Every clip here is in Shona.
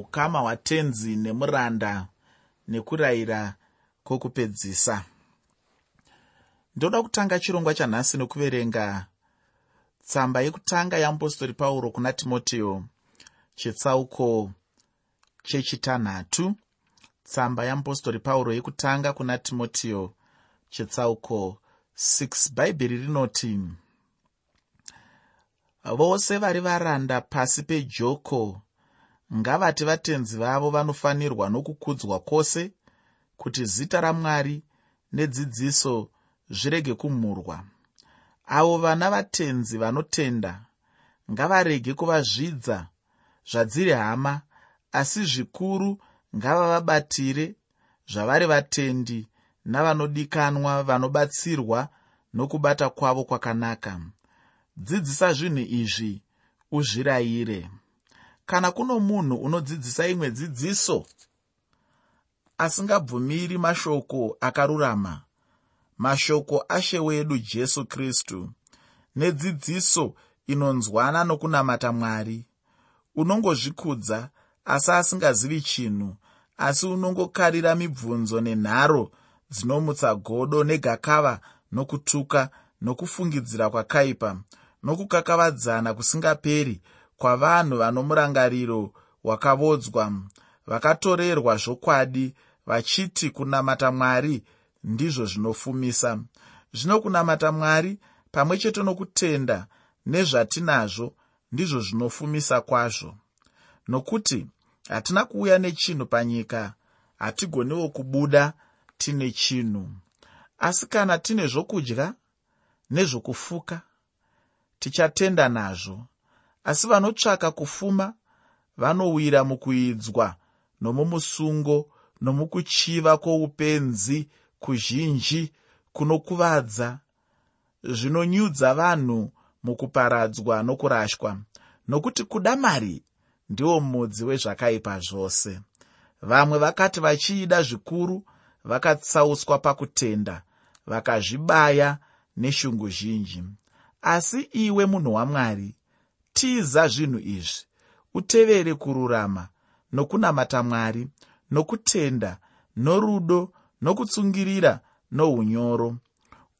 ukama hwatenzi nemuranda nekurayira kwokupedzisa. Ndoda kutanga chirongwa chanhasi nekuverenga tsamba yekutanga yeapostori pauro kuna timoteo chetsauko chechitanhatu tsamba yeapostori pauro yekutanga kuna timoteo chetsauko 6 bhaibheri rinoti vose vari varanda pasi pejoko ngavati vatenzi vavo vanofanirwa nokukudzwa kwose kuti zita ramwari nedzidziso zvirege kumhurwa avo vana vatenzi vanotenda ngavarege kuvazvidza zvadziri hama asi zvikuru ngavavabatire zvavari vatendi navanodikanwa vanobatsirwa nokubata kwavo kwakanaka. Dzidzisa zvinhu izvi uzvirayire kana kuno munhu unodzidzisa imwe dzidziso asingabvumiri mashoko akarurama. Mashoko ashe wedu jesu kristu nedzidziso inonzwana nokunamata mwari. Unongozvikudza asi asingazivi chinhu asi unongokarira mibvunzo nenharo dzinomutsa godo negakava nokutuka nokufungidzira kwakaipa nokukakavadzana kusingaperi kwavanhu vano murangariro wakavodzwa. Vakatorerwa zvokwadi vachiti kunamata mwari ndizvo zvinofumisa. Zvino kunamata mwari pamwe chete nokutenda nezvatinazvo ndizvo zvinofumisa kwazvo. Nokuti hatina kuuya nechinhu panyika hatigoniwo kubuda tine chinhu. Asi kana tine zvokudya nezvokufuka tichatenda nazvo asi vanotsvaka kufuma vanowira mukuidzwa nomumusungo nomukuchiva kwoupenzi kuzhinji kunokuvadza zvinonyudza vanhu mukuparadzwa nokurashwa. Nokuti kuda mari ndiwo mudzi wezvakaipa zvose. Vamwe vakati vachiida zvikuru vakatsauswa pakutenda vakazvibaya neshungu zhinji. Asi iwe munhu wamwari tiza zvinhu izvi. Utevere kururama nokunamata mwari nokutenda norudo nokutsungirira nounyoro.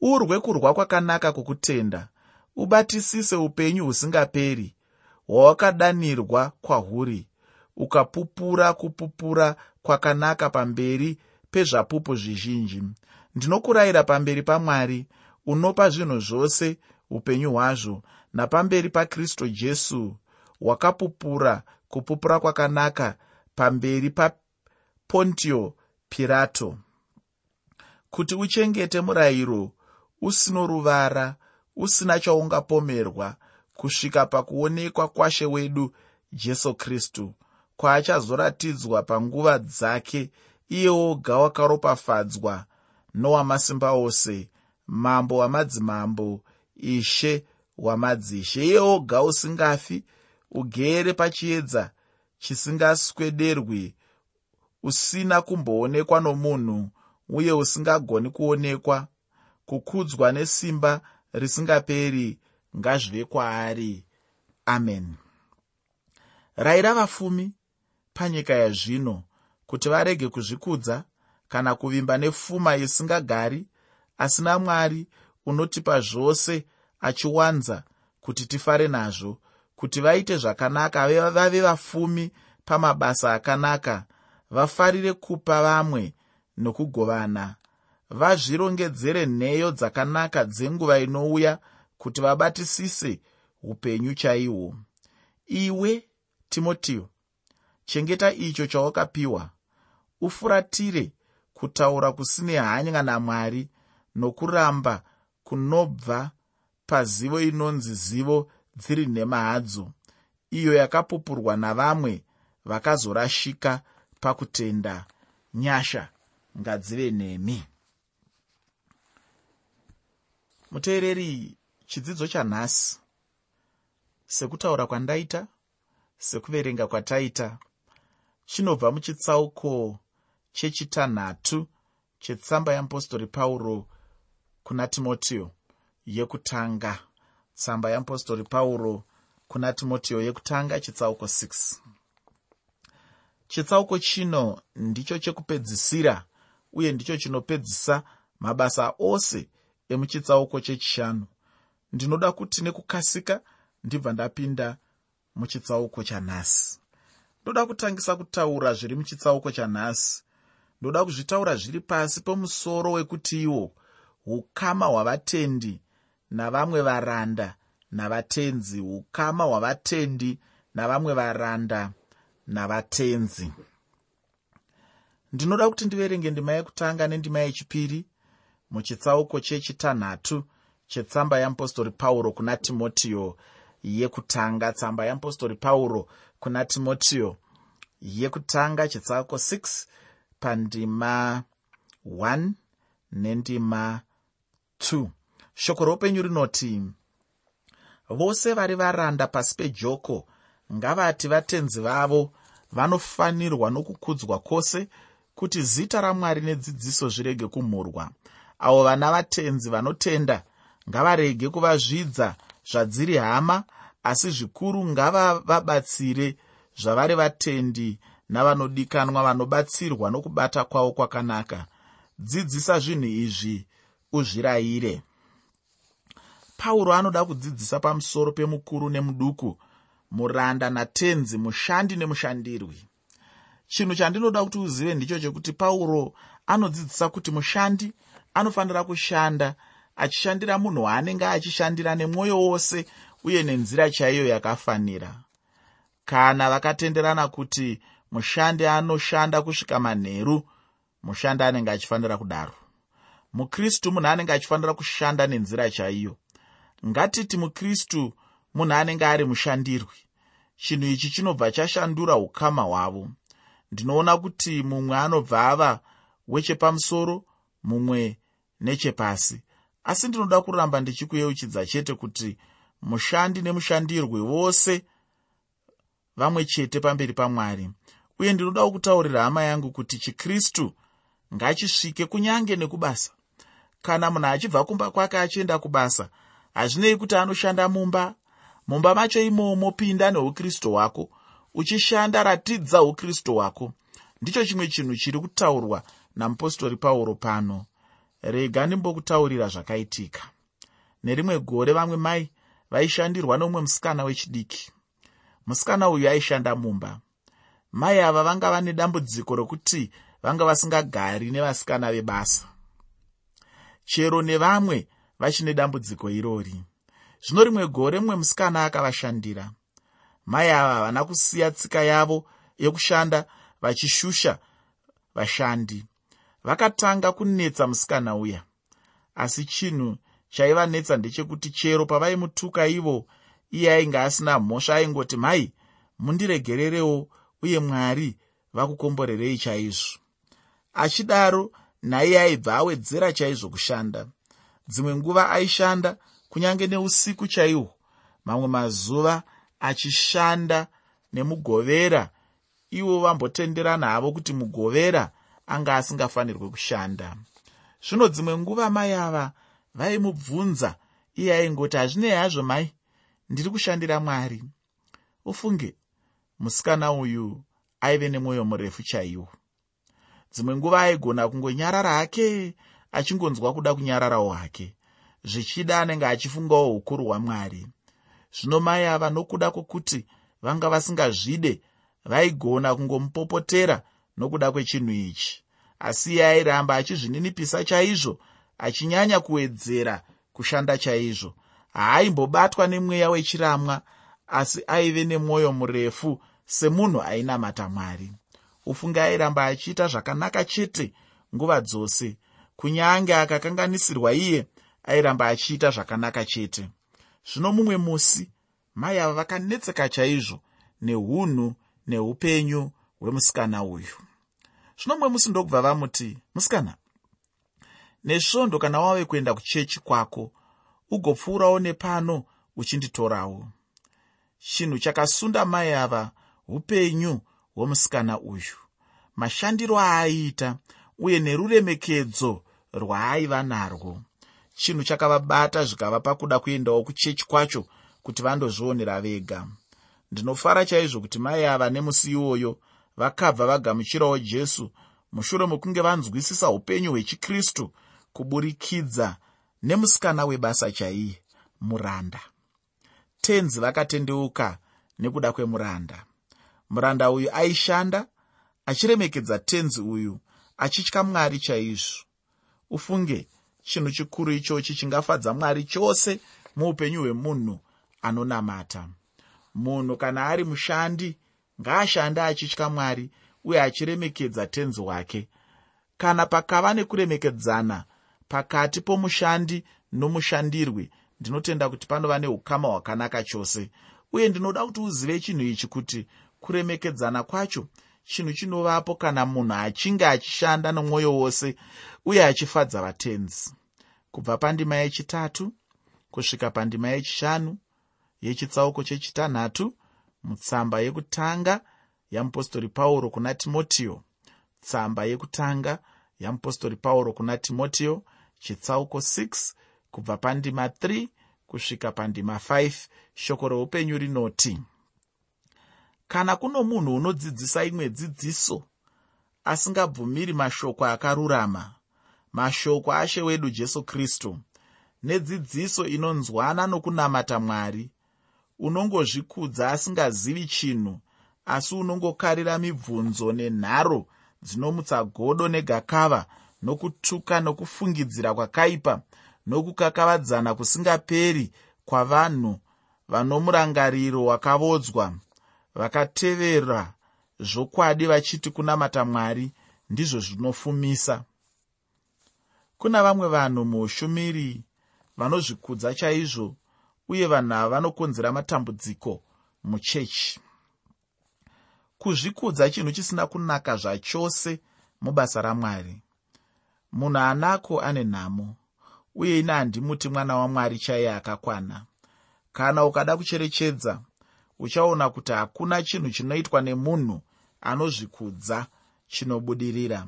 Urwe kurwa kwakanaka kwokutenda. Ubatisise upenyu husingaperi. Hwawakadanirwa kwahuri. Ukapupura kupupura kwakanaka pamberi pezvapupu zvizhinji. Ndinokurayira pamberi pamwari unopa zvinhu zvose upenyu hwazvo. Napamberi pakristu jesu hwakapupura kupupura kwakanaka pamberi papontio pirato kuti uchengete murayiro usino ruvara usina chaungapomerwa kusvika pakuonekwa kwashe wedu jesu kristu kwaachazoratidzwa panguva dzake iye oga wakaropafadzwa nowamasimba ose mambo wamadzimambo ishe wamadzishe. Iye oga usingafi ugere pachiedza chisingaswederwi usina kumboonekwa nomunhu uye usingagoni kuonekwa. Kukudzwa nesimba risingaperi ngazvive kwaari. Amen. Rayira vafumi panyika yazvino kuti varege kuzvikudza kana kuvimba nefuma isingagari asina mwari unotipa zvose achiwanza kuti tifare nazvo kuti vaite zvakanaka vave vafumi pamabasa akanaka vafarire kupa vamwe nokugovana. Vazvirongedzere nheyo dzakanaka dzenguva inouya kuti vabatisise upenyu chaihwo iwe timoteo chengeta icho chawakapiwa. Ufuratire kutaura kusine hanya namwari nokuramba kunobva pazivo inonzi zivo dziri nhema hadzo. Iyo yakapupurwa navamwe vakazorashika pakutenda nyasha ngadzive nemi muteereri chidzidzo chanhasi. Sekutaura kwandaita sekuverenga kwataita chinobva muchitsauko chechitanhatu chetsamba yeapostori pauro kuna timoteo yekutanga. Tsamba yeapostori pauro kuna timoteo yekutanga chitsauko 6 chitsauko chino ndicho chekupedzisira uye ndicho chinopedzisa mabasa ose emuchitsauko chechishanu. Ndinoda kuti nekukasika ndibva ndapinda muchitsauko chanhasi ndoda kutangisa kutaura zviri muchitsauko chanhasi ndoda kuzvitaura zviri pasi pemusoro wekuti iwo ukama hwavatendi navamwe varanda navatenzi. Ukama hwavatendi navamwe varanda navatenzi. Ndinoda kuti ndiverenge ndima yekutanga nendima yechipiri muchitsauko chechitanhatu chetsamba yeapostori pauro kuna timotiyo yekutanga. Tsamba yeapostori pauro kuna timotiyo yekutanga chitsauko 6 pandima 1 nendima 2 shoko roupenyu rinoti vose vari varanda pasi pejoko ngavati vatenzi vavo vanofanirwa nokukudzwa kwose kuti zita ramwari nedzidziso zvirege kumhurwa avo vana vatenzi vanotenda ngavarege kuvazvidza zvadziri hama asi zvikuru ngavavabatsire zvavari vatendi navanodikanwa vanobatsirwa nokubata kwavo kwakanaka. Dzidzisa zvinhu izvi uzvirayire. Pauro anoda kudzidzisa pamusoro pemukuru nemuduku muranda natenzi mushandi nemushandirwi. Chinhu chandinoda kuti uzive ndicho chekuti pauro anodzidzisa kuti mushandi anofanira kushanda achishandira munhu waanenge achishandira nemwoyo wose uye nenzira chaiyo yakafanira. Kana vakatenderana kuti mushandi anoshanda kusvika manheru mushandi anenge achifanira kudaro mukristu munhu anenge achifanira kushanda nenzira chaiyo. Ngatiti mukristu munhu anenge ari mushandirwi. Chinhu ichi chinobva chashandura ukama hwavo. Ndinoona kuti mumwe anobva ava wechepamusoro mumwe nechepasi. Asi ndinoda kuramba ndichikuyeuchidza chete kuti mushandi nemushandirwe vose vamwe chete pamberi pamwari. Uye ndinodawo kutaurira hama yangu kuti chikristu ngachisvike kunyange nekubasa kana munhu achibva kumba kwake achienda kubasa hazvinei kuti anoshanda mumba? Mumba macho imomo pinda neukristu hwako uchishanda ratidza ukristu hwako. Ndicho chimwe chinhu chiri kutaurwa namupostori pauro pano. Rega ndimbokutaurira zvakaitika. Nerimwe gore vamwe mai vaishandirwa nomumwe musikana wechidiki. Musikana uyu aishanda mumba. Mai ava vanga vane dambudziko rokuti vanga vasingagari nevasikana vebasa chero nevamwe vachine dambudziko irori. Zvino rimwe gore mumwe musikana akavashandira. Mai ava havana kusiya tsika yavo yekushanda vachishusha vashandi. Vakatanga kunetsa musikana uya. Asi chinhu chaivanetsa ndechekuti chero pavaimutuka ivo iye ainge asina mhosva aingoti mai mundiregererewo uye mwari vakukomborerei chaizvo. Achidaro nhaiye aibva awedzera chaizvo kushanda. Dzimwe nguva aishanda kunyange neusiku chaihwo. Mamwe mazuva achishanda nemugovera. Ivo vambotenderana havo kuti mugovera anga asingafanirwe kushanda. Zvino dzimwe nguva mai ava vaimubvunza iye aingoti hazvinei hazvo mai? Ndiri kushandira mwari ufunge musikana uyu aive nemwoyo murefu chaiwo dzimwe nguva aigona kungonyarara hake achingonzwa kuda kunyararawo hake zvichida anenge achifungawo ukuru hwamwari. Zvino mai ava nokuda kwokuti vanga vasingazvide vaigona kungomupopotera nokuda kwechinhu ichi. Asi iye airamba achizvininipisa chaizvo achinyanya kuwedzera kushanda chaizvo. Haaimbobatwa nemweya wechiramwa asi aive nemwoyo murefu semunhu ainamata mwari ufunge airamba achiita zvakanaka chete nguva dzose. Kunyange akakanganisirwa iye airamba achiita zvakanaka chete. Zvino mumwe musi mai ava vakanetseka chaizvo neunhu neupenyu hwemusikana uyu. Zvino mumwe musi ndokubva vamuti musikana nesvondo kana wave kuenda kuchechi kwako ugopfuurawo nepano uchinditorawo. Chinhu chakasunda mai ava upenyu hwomusikana uyu. Mashandiro aaiita uye neruremekedzo rwaaiva narwo. Chinhu chakavabata zvikavapa kuda kuendawo kuchechi kwacho kuti vandozvionera vega. Ndinofara chaizvo kuti mai ava nemusi iwoyo vakabva vagamuchirawo jesu mushure mokunge vanzwisisa upenyu hwechikristu kuburikidza nemusikana webasa chaiye muranda. Tenzi vakatendeuka nekuda kwemuranda muranda uyu aishanda achiremekedza tenzi uyu achitya mwari chaizvo. Ufunge chinhu chikuru ichochi chingafadza mwari chose muupenyu hwemunhu anonamata. Munhu kana ari mushandi ngaashande achitya mwari uye achiremekedza tenzi wake. Kana pakava nekuremekedzana pakati pomushandi nomushandirwi ndinotenda kuti panova neukama hwakanaka chose. Uye ndinoda kuti uzive chinhu ichi kuti kuremekedzana kwacho chinhu chinovapo kana munhu achinge achishanda nomwoyo wose uye achifadza vatenzi. Kubva pandima yechitatu kusvika pandima yechishanu yechitsauko chechitanhatu mutsamba yekutanga yamupostori pauro kuna timotiyo tsamba yekutanga yamupostori pauro kuna timotiyo chitsauko 6 kubva pandima 3 kusvika pandima 5 shoko reupenyu rinoti kana kuno munhu unodzidzisa imwe dzidziso asingabvumiri mashoko akarurama mashoko ashe wedu jesu kristu nedzidziso inonzwana nokunamata mwari unongozvikudza asingazivi chinhu asi unongokarira mibvunzo nenharo dzinomutsa godo negakava nokutuka nokufungidzira kwakaipa nokukakavadzana kusingaperi kwavanhu vano murangariro wakavodzwa vakatevera zvokwadi vachiti kunamata mwari ndizvo zvinofumisa. Kuna vamwe vanhu muushumiri vanozvikudza chaizvo uye vanhu ava vanokonzera matambudziko muchechi. Kuzvikudza chinhu chisina kunaka zvachose mubasa ramwari. Munhu anako ane nhamo uye ine handimuti mwana wamwari chaiye akakwana. Kana ukada kucherechedza uchaona kuti hakuna chinhu chinoitwa nemunhu anozvikudza chinobudirira.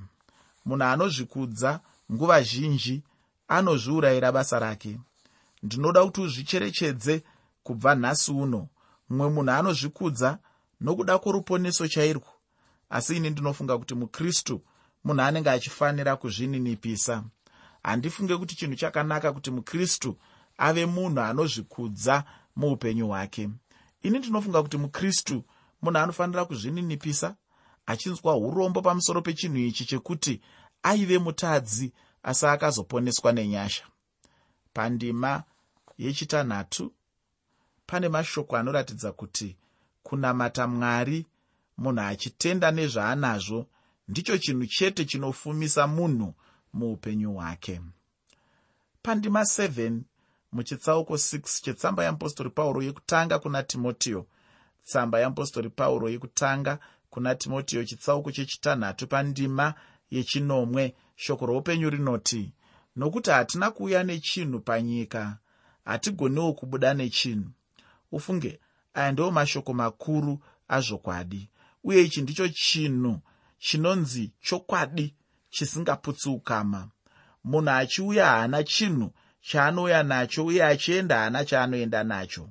Munhu anozvikudza nguva zhinji anozviurayira basa rake. Ndinoda kuti uzvicherechedze kubva nhasi uno. Mumwe munhu anozvikudza nokuda kworuponeso chairwo. Asi ini ndinofunga kuti mukristu munhu anenge achifanira kuzvininipisa. Handifunge kuti chinhu chakanaka kuti mukristu ave munhu anozvikudza muupenyu hwake ini ndinofunga kuti mukristu munhu anofanira kuzvininipisa achinzwa urombo pamusoro pechinhu ichi chekuti aive mutadzi asi akazoponeswa nenyasha. Pandima yechitanhatu pane mashoko anoratidza kuti kunamata mwari munhu achitenda nezvaanazvo ndicho chinhu chete chinofumisa munhu muupenyu hwake. Pandima 7 muchitsauko 6 chetsamba yeapostori pauro yekutanga kuna timotiyo. Tsamba yeapostori pauro yekutanga kuna timotiyo chitsauko chechitanhatu pandima yechinomwe. Shoko roupenyu rinoti nokuti hatina kuuya nechinhu panyika hatigoniwo kubuda nechinhu. Ufunge aya ndiwo mashoko makuru azvokwadi uye ichi ndicho chinhu chinonzi chokwadi chisingaputsi ukama. Munhu achiuya haana chinhu chaanouya nacho uye achienda haana chaanoenda nacho.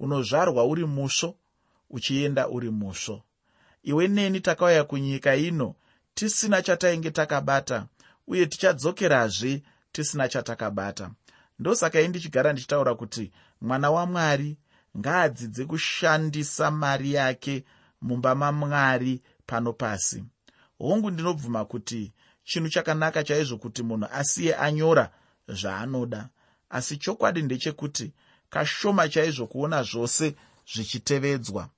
Unozvarwa uri musvo uchienda uri musvo iwe neni takauya kunyika ino tisina chatainge takabata uye tichadzokerazve tisina chatakabata. Ndosaka i ndichigara ndichitaura kuti mwana wamwari ngaadzidze kushandisa mari yake mumba mamwari pano pasi. Hongu ndinobvuma kuti chinhu chakanaka chaizvo kuti munhu asiye anyora zvaanoda. Asi chokwadi ndechekuti kashoma chaizvo kuona zvose zvichitevedzwa.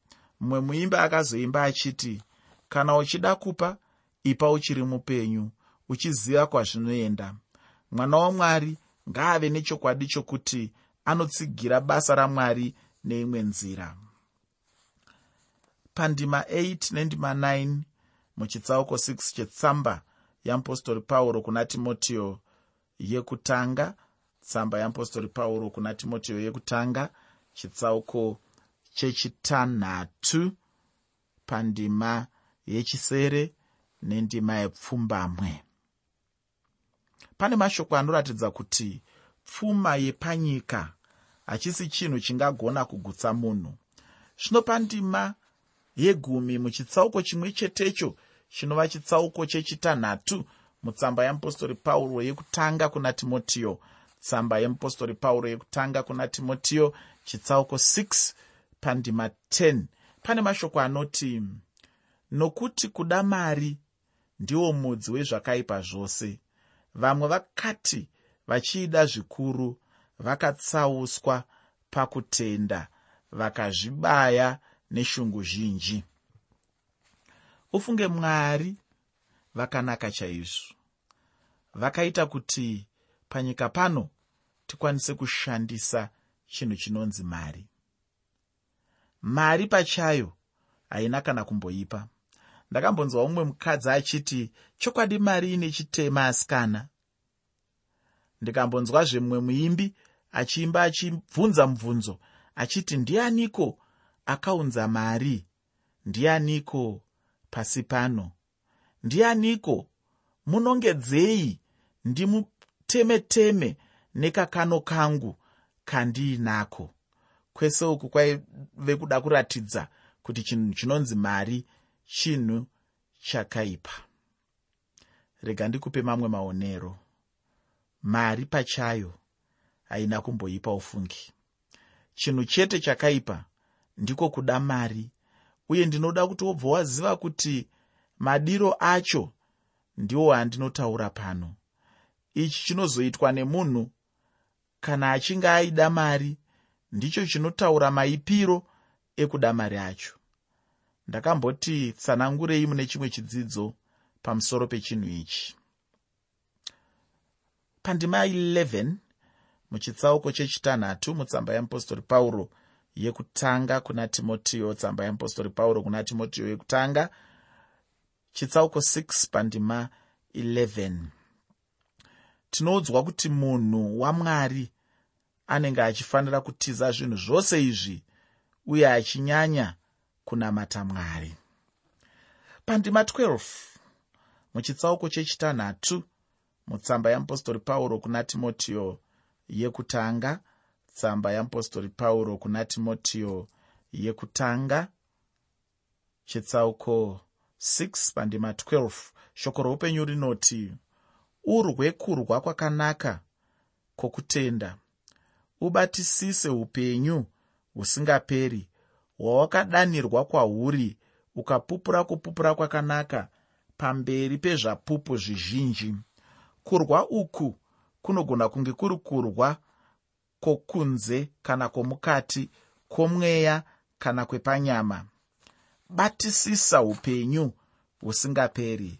Mumwe muimba akazoimba achiti kana uchida kupa ipa uchiri mupenyu uchiziva kwazvinoenda. Mwana wamwari ngaave nechokwadi chokuti anotsigira basa ramwari neimwe nzira. Pandima 8 nendima 9 muchitsauko 6 chetsamba yeapostori pauro kuna timotiyo yekutanga tsamba yeapostori pauro kuna timotiyo yekutanga chitsauko chechitanhatu pandima yechisere nendima yepfumbamwe. Pane mashoko anoratidza kuti pfuma yepanyika hachisi chinhu chingagona kugutsa munhu. Zvino pandima yegumi muchitsauko chimwe chetecho chinova chitsauko chechitanhatu mutsamba yeapostori pauro yekutanga kuna timotiyo. Tsamba yemupostori pauro yekutanga kuna timotiyo chitsauko 6 pandima 10 pane mashoko anoti nokuti kuda mari ndiwo mudzi wezvakaipa zvose. Vamwe vakati vachiida zvikuru vakatsauswa pakutenda vakazvibaya neshungu zhinji. Ufunge mwari vakanaka chaizvo vakaita kuti panyika pano tikwanise kushandisa chinhu chinonzi mari. Mari pachayo haina kana kumboipa. Ndakambonzwa mumwe mukadzi achiti chokwadi mari ine chitema asikana. Ndikambonzwazve mumwe muimbi achiimba achibvunza mubvunzo achiti ndianiko akaunza mari? Ndianiko pasi pano? Ndianiko? Munongedzei ndimuteme-teme nekakano kangu kandiinako. Kwese uku kwaive kuda kuratidza kuti chinhu chinonzi mari chinhu chakaipa. Rega ndikupe mamwe maonero. Mari pachayo haina kumboipa ufungi. Chinhu chete chakaipa ndiko kuda mari uye ndinoda kuti wobva waziva kuti madiro acho ndiwo andinotaura pano ichi chinozoitwa nemunhu. Kana achinge aida mari ndicho chinotaura maipiro ekuda mari acho. Ndakamboti tsanangurei mune chimwe chidzidzo pamusoro pechinhu ichi. Pandima 11 muchitsauko chechitanhatu mutsamba yeapostori pauro yekutanga kuna timotiyo tsamba yeapostori pauro kuna timotiyo yekutanga. Chitsauko 6 pandima 11 tinoudzwa kuti munhu wamwari anenge achifanira kutiza zvinhu zvose izvi uye achinyanya kunamata mwari. Pandima 12 muchitsauko chechitanhatu mutsamba yeapostori pauro kuna timotiyo yekutanga tsamba yeapostori pauro kuna timotiyo yekutanga. Chitsauko 6 pandima 12 shoko roupenyu rinoti urwe kurwa kwakanaka kwokutenda. Ubatisise upenyu husingaperi. Hwawakadanirwa kwahuri ukapupura kupupura kwakanaka pamberi pezvapupu zvizhinji. Kurwa uku kunogona kunge kuri kurwa kwokunze kana kwomukati kwomweya kana kwepanyama. Batisisa upenyu husingaperi.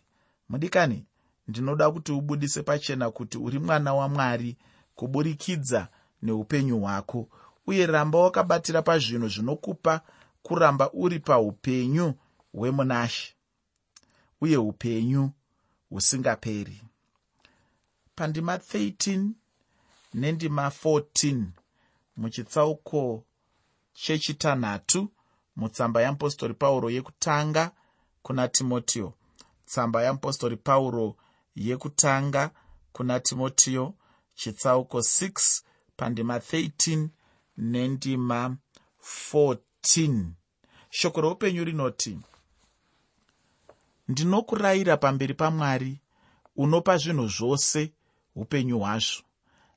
Mudikani ndinoda kuti ubudise pachena kuti uri mwana wamwari kuburikidza neupenyu hwako. Uye ramba wakabatira pazvinhu zvinokupa kuramba uri paupenyu hwemunashe uye upenyu husingaperi. Pandima 13 nendima 14 muchitsauko chechitanhatu mutsamba yeapostori pauro yekutanga kuna timotiyo tsamba yeapostori pauro yekutanga kuna timotiyo chitsauko 6 pandima 13 nendima 14 shoko roupenyu rinoti ndinokurayira pamberi pamwari unopa zvinhu zvose upenyu hwazvo.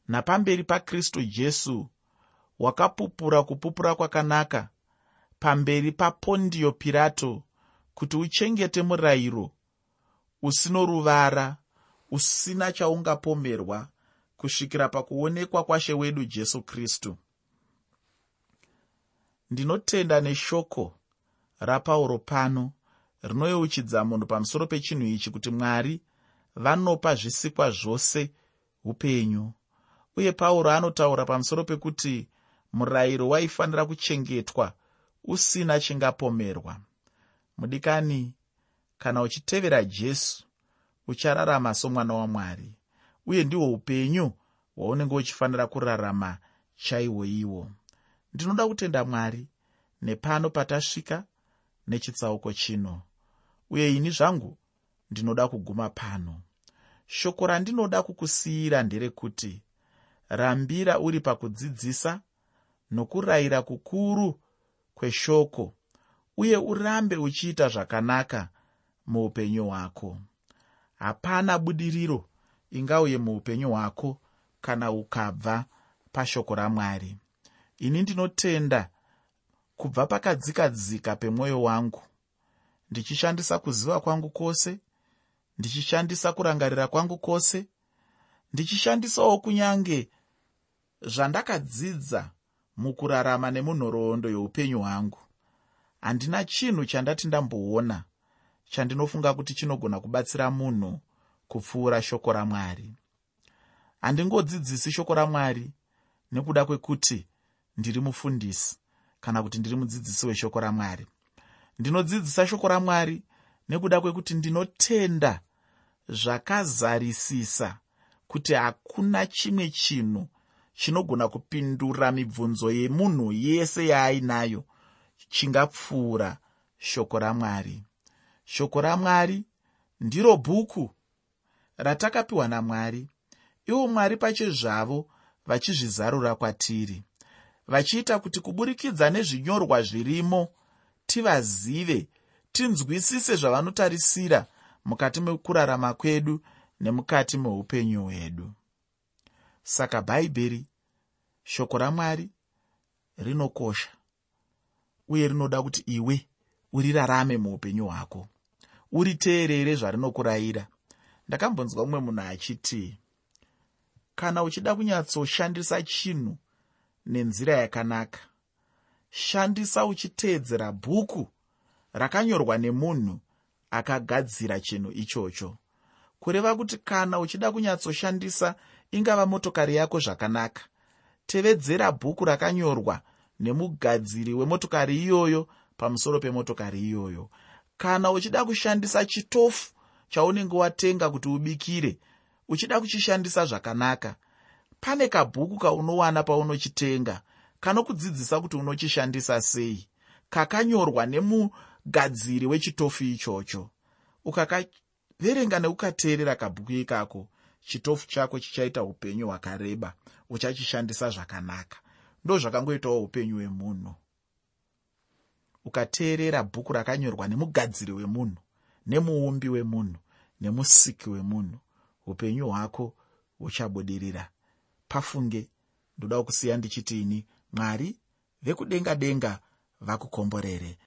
Napamberi pakristu jesu wakapupura kupupura kwakanaka pamberi papondiyo pirato kuti uchengete murayiro usino ruvara usina chaungapomerwa kusvikira pakuonekwa kwashe wedu jesu kristu. Ndinotenda neshoko rapauro pano rinoyeuchidza munhu pamusoro pechinhu ichi kuti mwari vanopa zvisikwa zvose upenyu. Uye pauro anotaura pamusoro pekuti murayiro waifanira kuchengetwa usina chingapomerwa. Mudikani kana uchitevera jesu uchararama somwana wamwari uye ndihwo upenyu hwaunenge uchifanira kurarama chaihwo iwo. Ndinoda kutenda mwari nepano patasvika nechitsauko chino. Uye ini zvangu ndinoda kuguma pano. Shoko randinoda kukusiyira nderekuti rambira uri pakudzidzisa nokurayira kukuru kweshoko uye urambe uchiita zvakanaka muupenyu hwako hapana budiriro ingauye muupenyu hwako kana ukabva pashoko ramwari. Ini ndinotenda kubva pakadzikadzika pemwoyo wangu. Ndichishandisa kuziva kwangu kwose ndichishandisa kurangarira kwangu kwose ndichishandisawo kunyange zvandakadzidza mukurarama nemunhoroondo youpenyu hwangu. Handina chinhu chandati ndamboona chandinofunga kuti chinogona kubatsira munhu kupfuura shoko ramwari. Handingodzidzisi shoko ramwari nekuda kwekuti ndiri mufundisi kana kuti ndiri mudzidzisi weshoko ramwari. Ndinodzidzisa shoko ramwari nekuda kwekuti ndinotenda zvakazarisisa kuti hakuna chimwe chinhu chinogona kupindura mibvunzo yemunhu yese yaainayo chingapfuura shoko ramwari shoko ramwari ndiro bhuku ratakapiwa namwari. Ivo mwari pachezvavo vachizvizarura kwatiri vachiita kuti kuburikidza nezvinyorwa zvirimo tivazive tinzwisise zvavanotarisira mukati mekurarama kwedu nemukati meupenyu hwedu. Saka bhaibheri shoko ramwari rinokosha uye rinoda kuti iwe urirarame muupenyu hwako uriteerere zvarinokurayira. Ndakambonzwa mumwe munhu achiti kana uchida kunyatsoshandisa chinhu nenzira yakanaka shandisa uchiteedzera bhuku rakanyorwa nemunhu akagadzira chinhu ichocho. Kureva kuti kana uchida kunyatsoshandisa ingava motokari yako zvakanaka. Tevedzera bhuku rakanyorwa nemugadziri wemotokari iyoyo pamusoro pemotokari iyoyo kana uchida kushandisa chitofu chaunenge watenga kuti ubikire uchida kuchishandisa zvakanaka. Pane kabhuku kaunowana paunochitenga kanokudzidzisa kuti unochishandisa sei. Kakanyorwa nemugadziri wechitofu ichocho. Ukakaverenga neukateerera kabhuku ikako chitofu chako chichaita upenyu hwakareba uchachishandisa zvakanaka. Ndo zvakangoitawo upenyu hwemunhu ukateerera bhuku rakanyorwa nemugadziri wemunhu nemuumbi wemunhu nemusiki wemunhu upenyu hwako huchabudirira. Pafunge ndoda kusiya ndichiti ini mwari vekudenga denga vakukomborere